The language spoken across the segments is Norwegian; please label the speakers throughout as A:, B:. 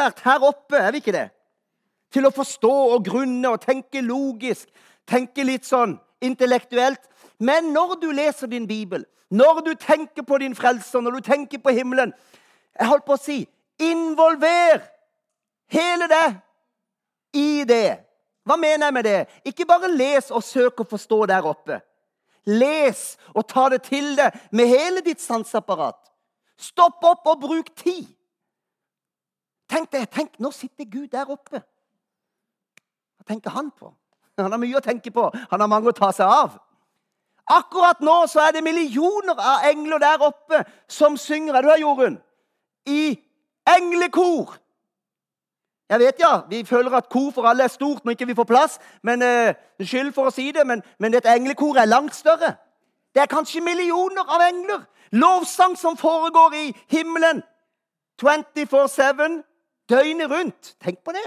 A: opplært her oppe, er vi ikke det? Til å forstå og grunne og tenke logisk, tenke litt sånn intellektuelt. Men når du leser din bibel, når du tenker på din frelser, når du tenker på himmelen Jeg holdt på å si involver hele det i det. Hva mener jeg med det? Ikke bare les og søk å forstå der oppe. Les og ta det til deg med hele ditt sanseapparat. Stopp opp og bruk tid. Tenk deg, tenk, Nå sitter Gud der oppe. Hva tenker han på? Han har mye å tenke på. Han har mange å ta seg av. Akkurat nå så er det millioner av engler der oppe som synger. Er du her, Jorunn? I englekor. Jeg vet ja, Vi føler at kor for alle er stort når ikke vi får plass. men uh, Skyld for å si det, men, men et englekor er langt større. Det er kanskje millioner av engler. Lovsang som foregår i himmelen 24-7, døgnet rundt. Tenk på det.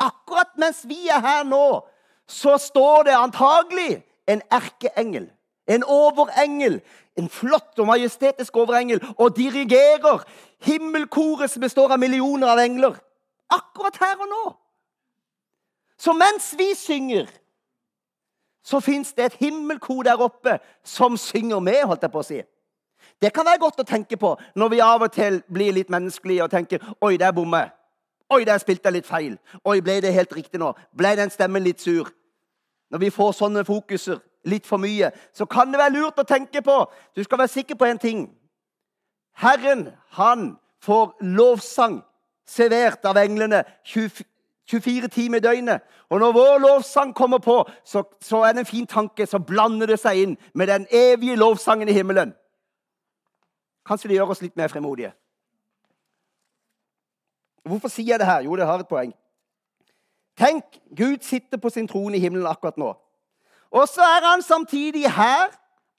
A: Akkurat mens vi er her nå, så står det antagelig en erkeengel. En overengel. En flott og majestetisk overengel. Og dirigerer himmelkoret som består av millioner av engler. Akkurat her og nå. Så mens vi synger, så fins det et himmelkor der oppe som synger med, holdt jeg på å si. Det kan være godt å tenke på når vi av og til blir litt menneskelige og tenker Oi, der bommer jeg. Oi, der spilte jeg litt feil. Oi, ble det helt riktig nå? Ble den stemmen litt sur? Når vi får sånne fokuser litt for mye, så kan det være lurt å tenke på Du skal være sikker på en ting. Herren, han får lovsang servert av englene 24 timer i døgnet. Og når vår lovsang kommer på, så, så, er det en fin tanke. Så blander det seg inn med den evige lovsangen i himmelen. Kanskje det gjør oss litt mer fremodige. Hvorfor sier jeg det her? Jo, det har et poeng. Tenk, Gud sitter på sin trone i himmelen akkurat nå. Og så er han samtidig her,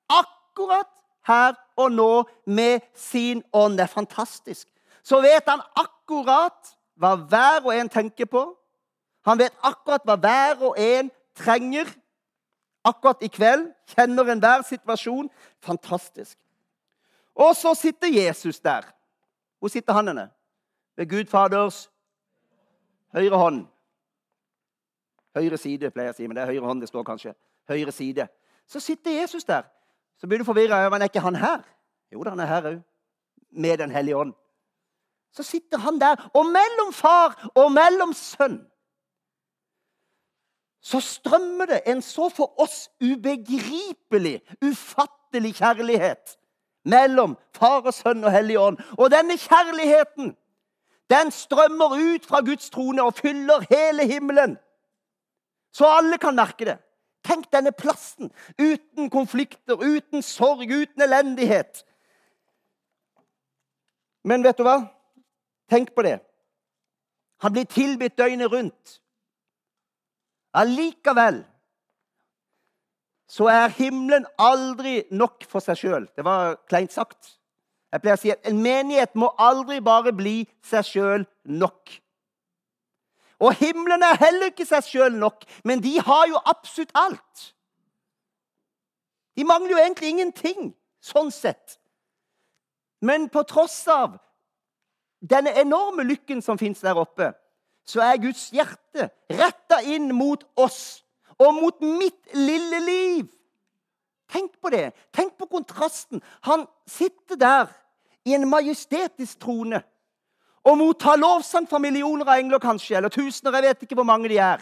A: akkurat her og nå, med sin ånd. Det er fantastisk. Så vet han akkurat hva hver og en tenker på. Han vet akkurat hva hver og en trenger akkurat i kveld. Kjenner enhver situasjon. Fantastisk. Og så sitter Jesus der. Hvor sitter han henne? Ved Gud Faders høyre hånd. Høyre side, pleier jeg å si, men det er høyre hånd det står kanskje. Høyre side. Så sitter Jesus der. Så blir du forvirra. Men er ikke han her? Jo han er her òg. Med Den hellige ånd. Så sitter han der, og mellom far og mellom sønn så strømmer det en så for oss ubegripelig, ufattelig kjærlighet mellom far og sønn og Hellig ånd. Og denne kjærligheten, den strømmer ut fra Guds trone og fyller hele himmelen. Så alle kan merke det. Tenk denne plassen uten konflikter, uten sorg, uten elendighet. Men vet du hva? Tenk på det. Han blir tilbudt døgnet rundt. Allikevel så er himmelen aldri nok for seg sjøl. Det var kleint sagt. Jeg pleier å si at En menighet må aldri bare bli seg sjøl nok. Og himmelen er heller ikke seg sjøl nok, men de har jo absolutt alt. De mangler jo egentlig ingenting, sånn sett. Men på tross av denne enorme lykken som fins der oppe, så er Guds hjerte retta inn mot oss og mot mitt lille liv. Tenk på det. Tenk på kontrasten. Han sitter der i en majestetisk trone og mottar lovsang fra millioner av engler, kanskje, eller tusener. Jeg vet ikke hvor mange de er.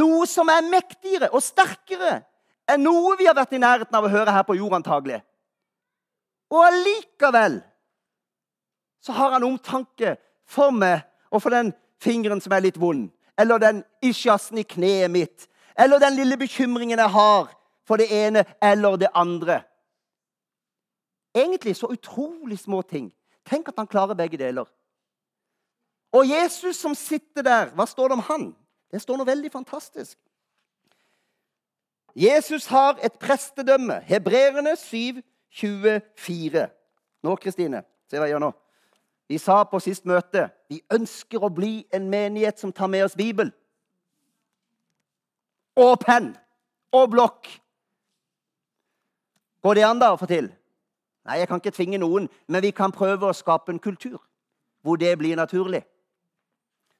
A: Noe som er mektigere og sterkere enn noe vi har vært i nærheten av å høre her på jord, antagelig. Og allikevel så har han omtanke for meg og for den fingeren som er litt vond, eller den isjasen i kneet mitt, eller den lille bekymringen jeg har for det ene eller det andre. Egentlig så utrolig små ting Tenk at han klarer begge deler. Og Jesus som sitter der, hva står det om han? Det står noe veldig fantastisk. Jesus har et prestedømme. Hebreerne 7, 24. Nå, Kristine, se hva jeg gjør nå. Vi sa på sist møte vi ønsker å bli en menighet som tar med oss Bibel. Og penn. Og blokk. Går det an da å få til? Nei, jeg kan ikke tvinge noen, men vi kan prøve å skape en kultur. hvor det blir naturlig.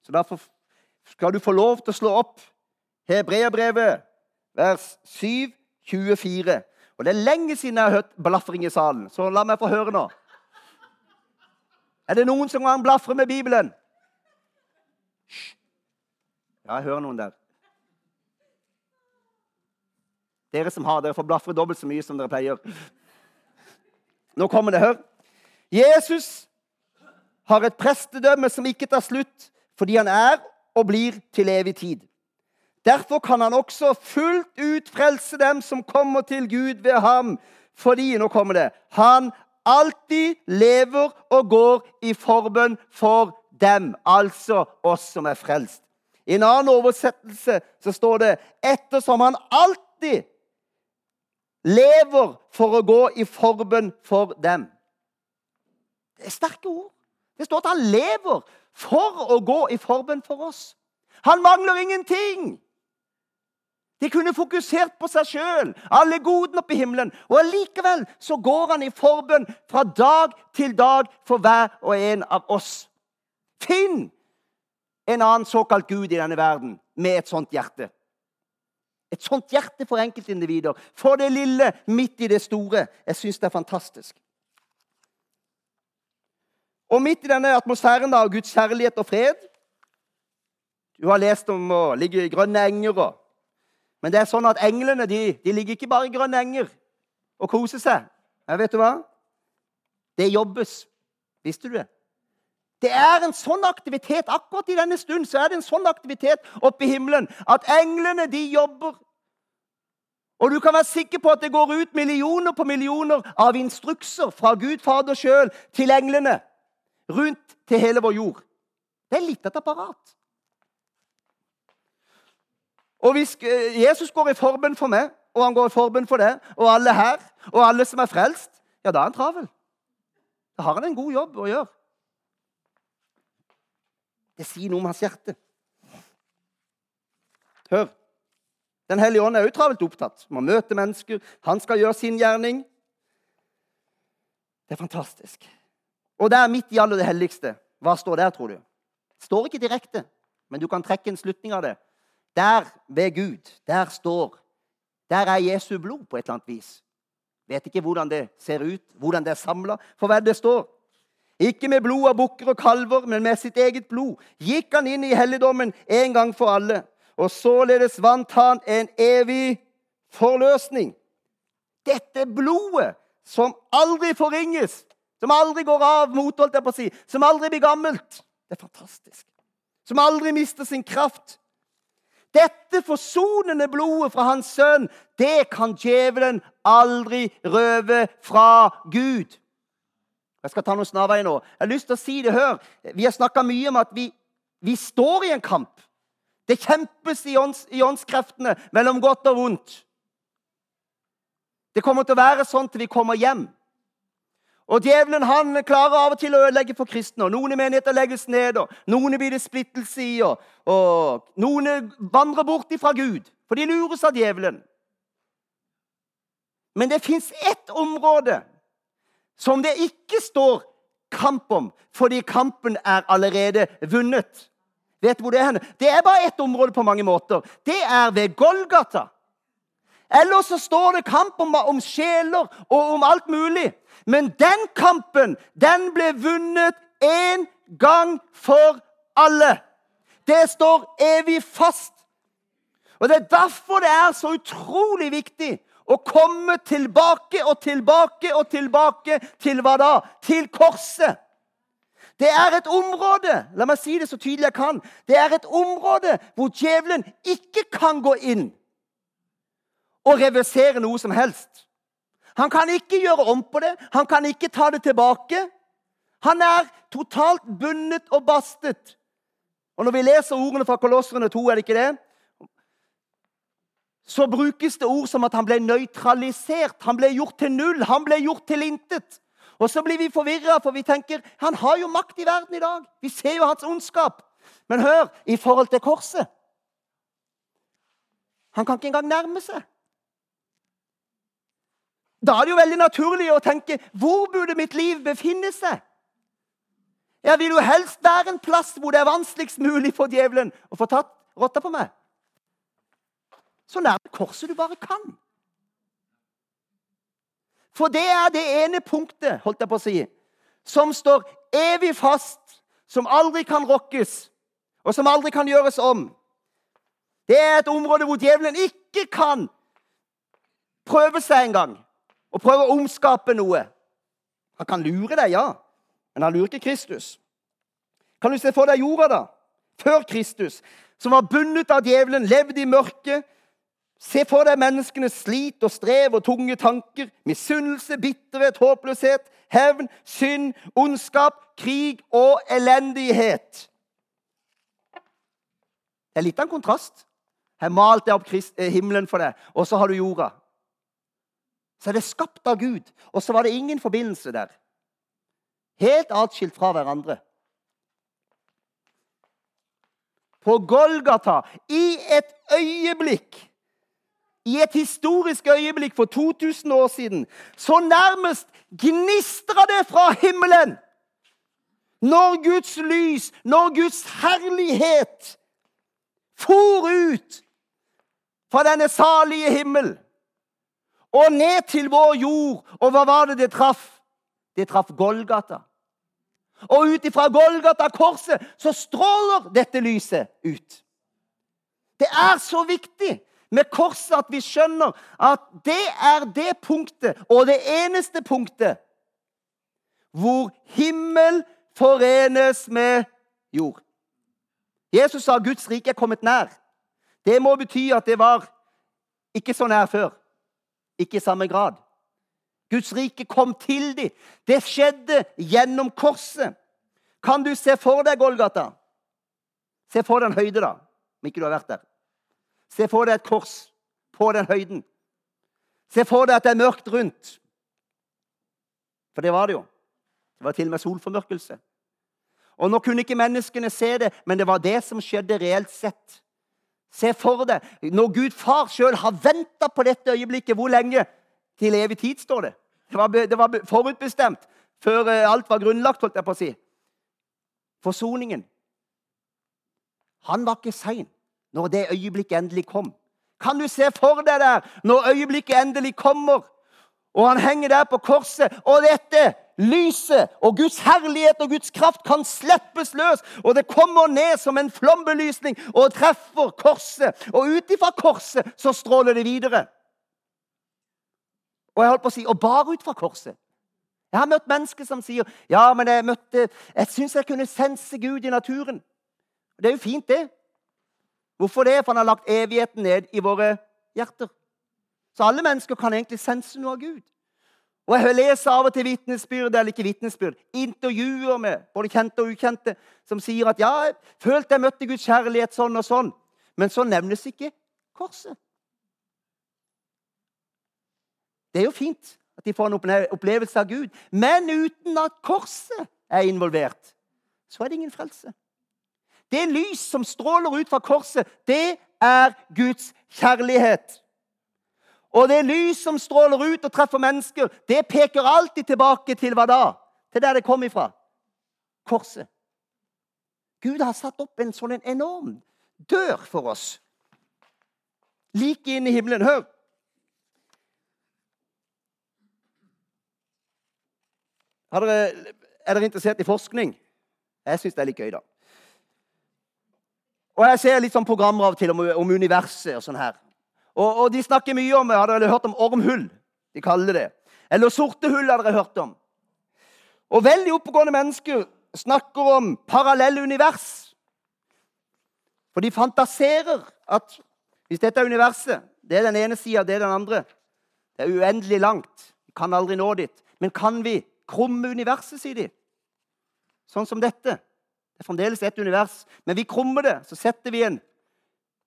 A: Så derfor skal du få lov til å slå opp Hebreabrevet, vers 7, 24. Og det er lenge siden jeg har hørt blafring i salen, så la meg få høre nå. Er det noen som kan blafre med Bibelen? Ja, jeg hører noen der. Dere som har, dere får blafre dobbelt så mye som dere pleier. Nå kommer det, hør. Jesus har et prestedømme som ikke tar slutt, fordi han er og blir til evig tid. Derfor kan han også fullt ut frelse dem som kommer til Gud ved ham, fordi nå kommer det, han alltid lever og går i forbønn for dem, altså oss som er frelst. I en annen oversettelse så står det 'ettersom han alltid lever for å gå i forbønn for dem'. Det er sterke ord. Det står at han lever for å gå i forbønn for oss. Han mangler ingenting. De kunne fokusert på seg sjøl, alle godene oppe i himmelen. Og allikevel så går han i forbønn fra dag til dag for hver og en av oss. Finn en annen såkalt gud i denne verden med et sånt hjerte. Et sånt hjerte for enkeltindivider. For det lille midt i det store. Jeg syns det er fantastisk. Og midt i denne atmosfæren av Guds kjærlighet og fred Du har lest om å ligge i grønne enger og men det er sånn at englene de, de ligger ikke bare i grønne enger og koser seg. Ja, vet du hva? Det jobbes. Visste du det? Det er en sånn aktivitet akkurat i denne stund så er det en sånn aktivitet oppe i himmelen at englene de jobber. Og du kan være sikker på at det går ut millioner på millioner av instrukser fra Gud Fader sjøl til englene rundt til hele vår jord. Det er litt av et apparat. Og hvis Jesus går i forbønn for meg, og han går i forbønn for deg, og alle her, og alle som er frelst, ja, da er han travel. Da har han en god jobb å gjøre. Det sier noe om hans hjerte. Hør. Den hellige ånd er også travelt opptatt med å møte mennesker. Han skal gjøre sin gjerning. Det er fantastisk. Og der midt i aller det helligste, hva står der, tror du? Det står ikke direkte, men du kan trekke en slutning av det. Der ved Gud, der står Der er Jesu blod på et eller annet vis. Vet ikke hvordan det ser ut, hvordan det er samla. For hva det står? Ikke med blod av bukker og kalver, men med sitt eget blod gikk han inn i helligdommen en gang for alle. Og således vant han en evig forløsning. Dette blodet som aldri forringes, som aldri går av mot, holdt jeg på å si, som aldri blir gammelt. Det er fantastisk. Som aldri mister sin kraft. Dette forsonende blodet fra hans sønn, det kan djevelen aldri røve fra Gud. Jeg skal ta noen snarveier nå. Jeg har lyst til å si det, hør. Vi har snakka mye om at vi, vi, står i en kamp. Det kjempes i, ånds, i åndskreftene mellom godt og vondt. Det kommer til å være sånn til vi kommer hjem. Og Djevelen han klarer av og til å ødelegge for kristne. og Noen i menigheter legges ned, og noen blir det splittelse i. Og, og noen vandrer bort ifra Gud, for de lures av djevelen. Men det fins ett område som det ikke står kamp om, fordi kampen er allerede vunnet. Vet du hvor Det er henne? Det er bare ett område på mange måter. Det er ved Golgata. Ellers så står det kamp om, om sjeler og om alt mulig. Men den kampen, den ble vunnet én gang for alle. Det står evig fast. Og Det er derfor det er så utrolig viktig å komme tilbake og tilbake og tilbake til hva da? Til korset. Det er et område la meg si det så tydelig jeg kan, det er et område hvor djevelen ikke kan gå inn og reversere noe som helst. Han kan ikke gjøre om på det, han kan ikke ta det tilbake. Han er totalt bundet og bastet. Og Når vi leser ordene fra Kolosserne 2, er det ikke det? så brukes det ord som at han ble nøytralisert. Han ble gjort til null. Han ble gjort til intet. Og så blir vi forvirra, for vi tenker han har jo makt i verden i dag. Vi ser jo hans ondskap. Men hør, i forhold til korset Han kan ikke engang nærme seg. Da er det jo veldig naturlig å tenke hvor burde mitt liv befinne seg? Jeg vil jo helst være en plass hvor det er vanskeligst mulig for djevelen å få tatt rotta på meg. Så nærme korset du bare kan. For det er det ene punktet holdt jeg på å si, som står evig fast, som aldri kan rokkes, og som aldri kan gjøres om. Det er et område hvor djevelen ikke kan prøve seg engang og prøve å omskape noe. Han kan lure deg, ja, men han lurer ikke Kristus. Kan du se for deg jorda, da? Før Kristus, som var bundet av djevelen, levde i mørket, Se for deg menneskenes slit og strev og tunge tanker, misunnelse, bitterhet, håpløshet, hevn, synd, ondskap, krig og elendighet. Det er litt av en kontrast. Her malte jeg opp eh, himmelen for deg, og så har du jorda. Så er det skapt av Gud, og så var det ingen forbindelse der. Helt atskilt fra hverandre. På Golgata, i et øyeblikk i et historisk øyeblikk for 2000 år siden, så nærmest gnistra det fra himmelen. Når Guds lys, når Guds herlighet for ut fra denne salige himmel og ned til vår jord. Og hva var det det traff? Det traff Golgata. Og ut ifra Golgata-korset så stråler dette lyset ut. Det er så viktig med korset at vi skjønner at det er det punktet, og det eneste punktet, hvor himmel forenes med jord. Jesus sa Guds rike er kommet nær. Det må bety at det var ikke så nær før. Ikke i samme grad. Guds rike kom til dem. Det skjedde gjennom korset. Kan du se for deg Golgata? Se for deg en høyde, da, om ikke du har vært der. Se for deg et kors på den høyden. Se for deg at det er mørkt rundt. For det var det jo. Det var til og med solformørkelse. Og Nå kunne ikke menneskene se det, men det var det som skjedde reelt sett. Se for deg når Gud far sjøl har venta på dette øyeblikket. Hvor lenge? Til evig tid, står det. Det var, det var forutbestemt før eh, alt var grunnlagt, holdt jeg på å si. Forsoningen. Han var ikke sein når det øyeblikket endelig kom. Kan du se for deg der når øyeblikket endelig kommer, og han henger der på korset, og dette lyset og Guds herlighet og Guds kraft kan slippes løs, og det kommer ned som en flombelysning og treffer korset. Og ut ifra korset så stråler det videre. Og jeg holdt på å si og bare ut fra korset. Jeg har møtt mennesker som sier ja, men jeg møtte, jeg syns jeg kunne sense Gud i naturen. Det er jo fint, det. Hvorfor det? For han har lagt evigheten ned i våre hjerter. Så alle mennesker kan egentlig sense noe av Gud. Og Jeg leser av og til vitnesbyrd eller ikke vitnesbyrd, intervjuer med både kjente og ukjente som sier at ja, jeg følte jeg møtte Guds kjærlighet sånn og sånn. Men så nevnes ikke korset. Det er jo fint at de får en opplevelse av Gud, men uten at korset er involvert, så er det ingen frelse. Det lys som stråler ut fra korset, det er Guds kjærlighet. Og det lys som stråler ut og treffer mennesker, det peker alltid tilbake til hva da? Til der det kom ifra. Korset. Gud har satt opp en sånn enorm dør for oss. Like inn i himmelen. Hør! Er dere, er dere interessert i forskning? Jeg syns det er litt gøy, da. Og Jeg ser litt sånn programmer av og til om, om universet. og sånn her. Og, og, De snakker mye om Har dere hørt om ormhull? De kaller det Eller sorte hull har dere hørt om. Og veldig oppegående mennesker snakker om parallelle univers. For de fantaserer at hvis dette er universet, det er den ene sida, det er den andre. Det er uendelig langt. Vi kan aldri nå dit. Men kan vi krumme universet, sier de? Sånn som dette. Det er fremdeles ett univers. Men vi krummer det. Så setter vi en,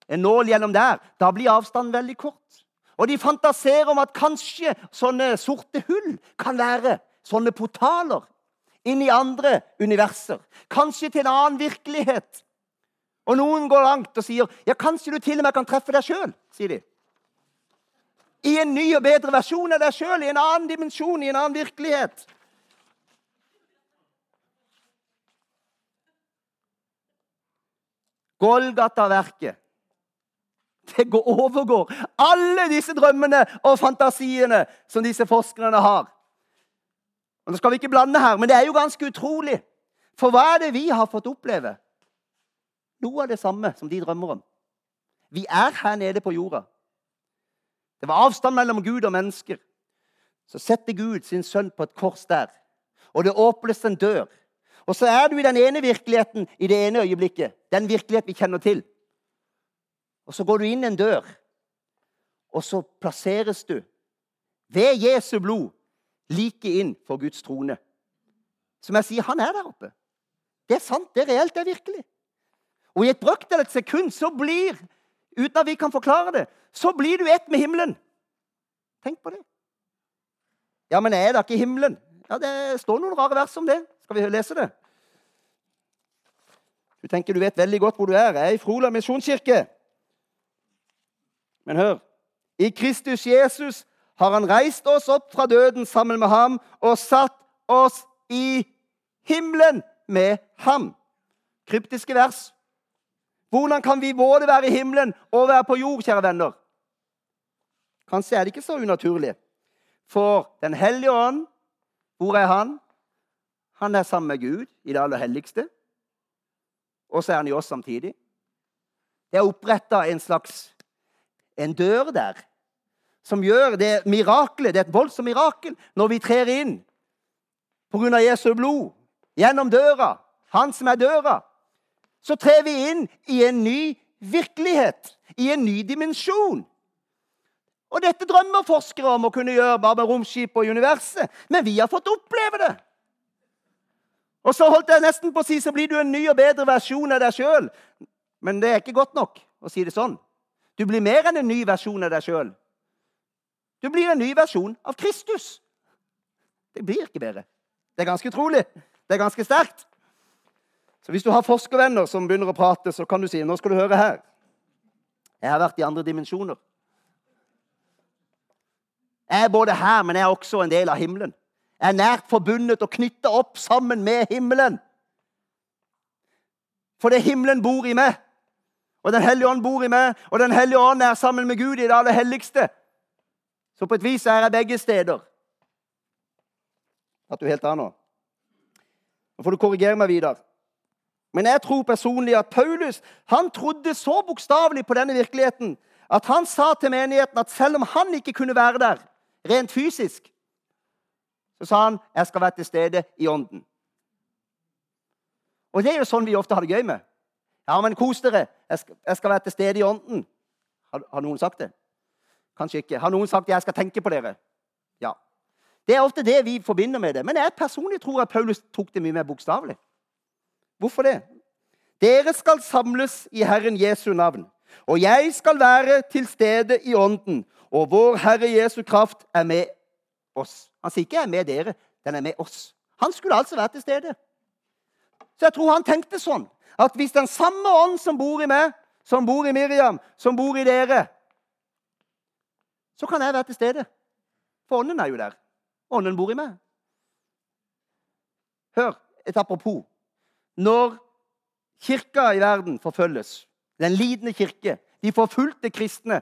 A: en nål gjennom der. Da blir avstanden veldig kort. Og de fantaserer om at kanskje sånne sorte hull kan være sånne portaler inn i andre universer. Kanskje til en annen virkelighet. Og noen går langt og sier ja, kanskje du til og med kan treffe deg sjøl. sier de. I en ny og bedre versjon av deg sjøl, i en annen dimensjon, i en annen virkelighet. Golgata-verket. Det går overgår alle disse drømmene og fantasiene som disse forskerne har. Og Nå skal vi ikke blande her, men det er jo ganske utrolig. For hva er det vi har fått oppleve? Noe av det samme som de drømmer om. Vi er her nede på jorda. Det var avstand mellom Gud og mennesker. Så setter Gud sin sønn på et kors der, og det åpnes en dør. Og så er du i den ene virkeligheten i det ene øyeblikket, den virkelighet vi kjenner til. Og så går du inn en dør, og så plasseres du ved Jesu blod like inn for Guds trone. Som jeg sier, han er der oppe. Det er sant, det er reelt, det er virkelig. Og i et brøkdel et sekund så blir, uten at vi kan forklare det, så blir du ett med himmelen. Tenk på det. Ja, men er det ikke himmelen? Ja, Det står noen rare vers om det. Skal vi lese det? Du tenker du vet veldig godt hvor du er. Jeg er i Frola misjonskirke. Men hør. I Kristus Jesus har han reist oss opp fra døden sammen med ham og satt oss i himmelen med ham. Kryptiske vers. Hvordan kan vi både være i himmelen og være på jord, kjære venner? Kanskje er det ikke så unaturlig. For Den hellige ånd, hvor er han? Han er sammen med Gud i det aller helligste. Og så er han i oss samtidig. Det er oppretta en slags en dør der som gjør det mirakelet. Det er et voldsomt mirakel når vi trer inn pga. Jesu blod. Gjennom døra. Han som er døra. Så trer vi inn i en ny virkelighet. I en ny dimensjon. Og dette drømmer forskere om å kunne gjøre bare med romskip og universet. Men vi har fått oppleve det. Og så holdt jeg nesten på å si så blir du en ny og bedre versjon av deg sjøl. Men det er ikke godt nok å si det sånn. Du blir mer enn en ny versjon av deg sjøl. Du blir en ny versjon av Kristus. Det blir ikke bedre. Det er ganske utrolig. Det er ganske sterkt. Så Hvis du har forskervenner som begynner å prate, så kan du si nå skal du høre her. Jeg har vært i andre dimensjoner. Jeg er både her, men jeg er også en del av himmelen. Jeg er nært forbundet og knytta opp sammen med himmelen. Fordi himmelen bor i meg. Og Den hellige ånd bor i meg, og Den hellige ånd er sammen med Gud i det aller helligste. Så på et vis er jeg begge steder. At du helt av nå. Nå får du korrigere meg videre. Men jeg tror personlig at Paulus han trodde så bokstavelig på denne virkeligheten at han sa til menigheten at selv om han ikke kunne være der rent fysisk, så sa han jeg skal være til stede i ånden. Og det er jo sånn vi ofte har det gøy med. Ja, men kos dere. Jeg skal, jeg skal være til stede i ånden. Har, har, noen sagt det? Kanskje ikke. Har noen sagt 'jeg skal tenke på dere'? Ja. Det er ofte det vi forbinder med det. Men jeg personlig tror at Paulus tok det mye mer bokstavelig. Hvorfor det? Dere skal samles i Herren Jesu navn. Og jeg skal være til stede i ånden. Og vår Herre Jesu kraft er med oss. Han sier ikke 'jeg er med dere', den er med oss. Han skulle altså være til stede. Så jeg tror han tenkte sånn at hvis den samme ånd som bor i meg, som bor i Miriam, som bor i dere, så kan jeg være til stede. For ånden er jo der. Ånden bor i meg. Hør et apropos. Når kirka i verden forfølges, den lidende kirke, de forfulgte kristne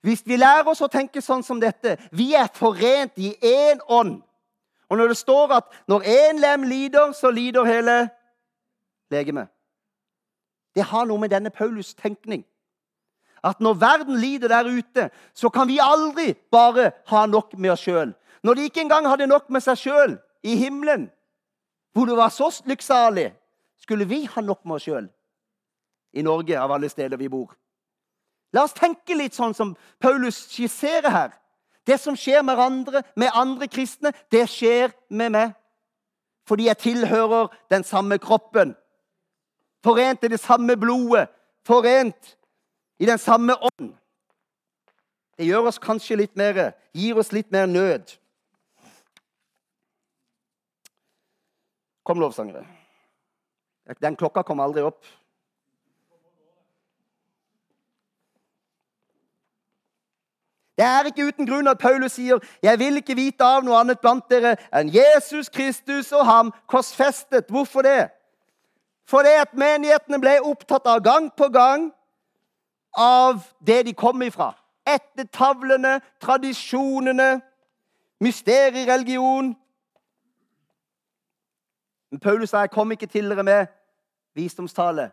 A: Hvis vi lærer oss å tenke sånn som dette Vi er forent i én ånd. Og når det står at når én lem lider, så lider hele legemet. Det har noe med denne Paulus' tenkning at når verden lider der ute, så kan vi aldri bare ha nok med oss sjøl. Når de ikke engang hadde nok med seg sjøl i himmelen, hvor det var så lykksalig, skulle vi ha nok med oss sjøl i Norge, av alle steder vi bor. La oss tenke litt sånn som Paulus skisserer her. Det som skjer med andre, med andre kristne, det skjer med meg. Fordi jeg tilhører den samme kroppen. Forent i det samme blodet. Forent i den samme ånd. Det gjør oss kanskje litt mer, gir oss litt mer nød. Kom, lovsangere. Den klokka kom aldri opp. Det er ikke uten grunn at Paulus sier, 'Jeg vil ikke vite av noe annet blant dere enn Jesus Kristus og ham korsfestet'. Hvorfor det? Fordi at menighetene ble opptatt av gang på gang av det de kom ifra. Etter tavlene, tradisjonene, mysteriereligion. Men Paulus sa jeg kom ikke til dere med visdomstale,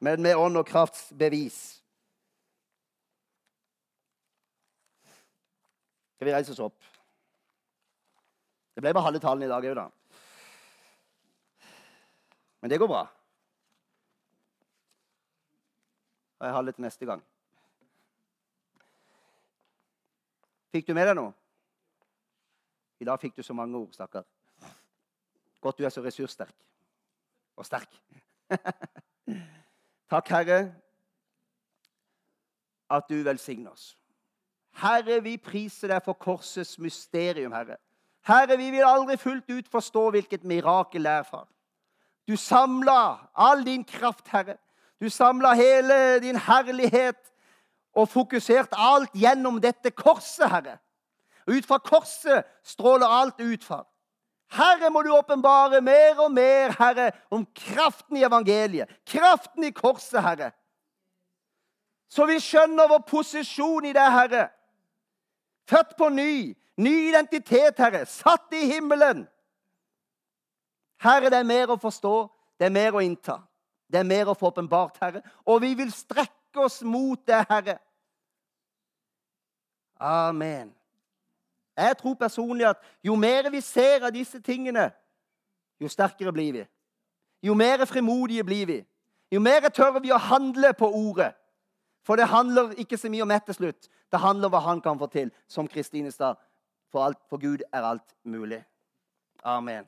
A: men med ånd og krafts bevis. Skal vi reise oss opp? Det ble bare halve talen i dag òg, da. Men det går bra. Og jeg har det til neste gang. Fikk du med deg noe? I dag fikk du så mange ord, stakkar. Godt du er så ressurssterk. Og sterk. Takk, Herre, at du velsigner oss. Herre, vi priser deg for korsets mysterium, Herre. Herre, vi vil aldri fullt ut forstå hvilket mirakel det er, far. Du samla all din kraft, Herre. Du samla hele din herlighet og fokuserte alt gjennom dette korset, Herre. Og ut fra korset stråler alt ut, fra. Herre, må du åpenbare mer og mer, Herre, om kraften i evangeliet. Kraften i korset, Herre. Så vi skjønner vår posisjon i det, Herre. Født på ny. Ny identitet, Herre. Satt i himmelen. Herre, det er mer å forstå. Det er mer å innta. Det er mer å få åpenbart, Herre. Og vi vil strekke oss mot det, Herre. Amen. Jeg tror personlig at jo mer vi ser av disse tingene, jo sterkere blir vi. Jo mer frimodige blir vi. Jo mer tør vi å handle på ordet. For det handler ikke så mye om ett til slutt. Det handler om hva han kan få til, som Kristine sa. For, for Gud er alt mulig. Amen.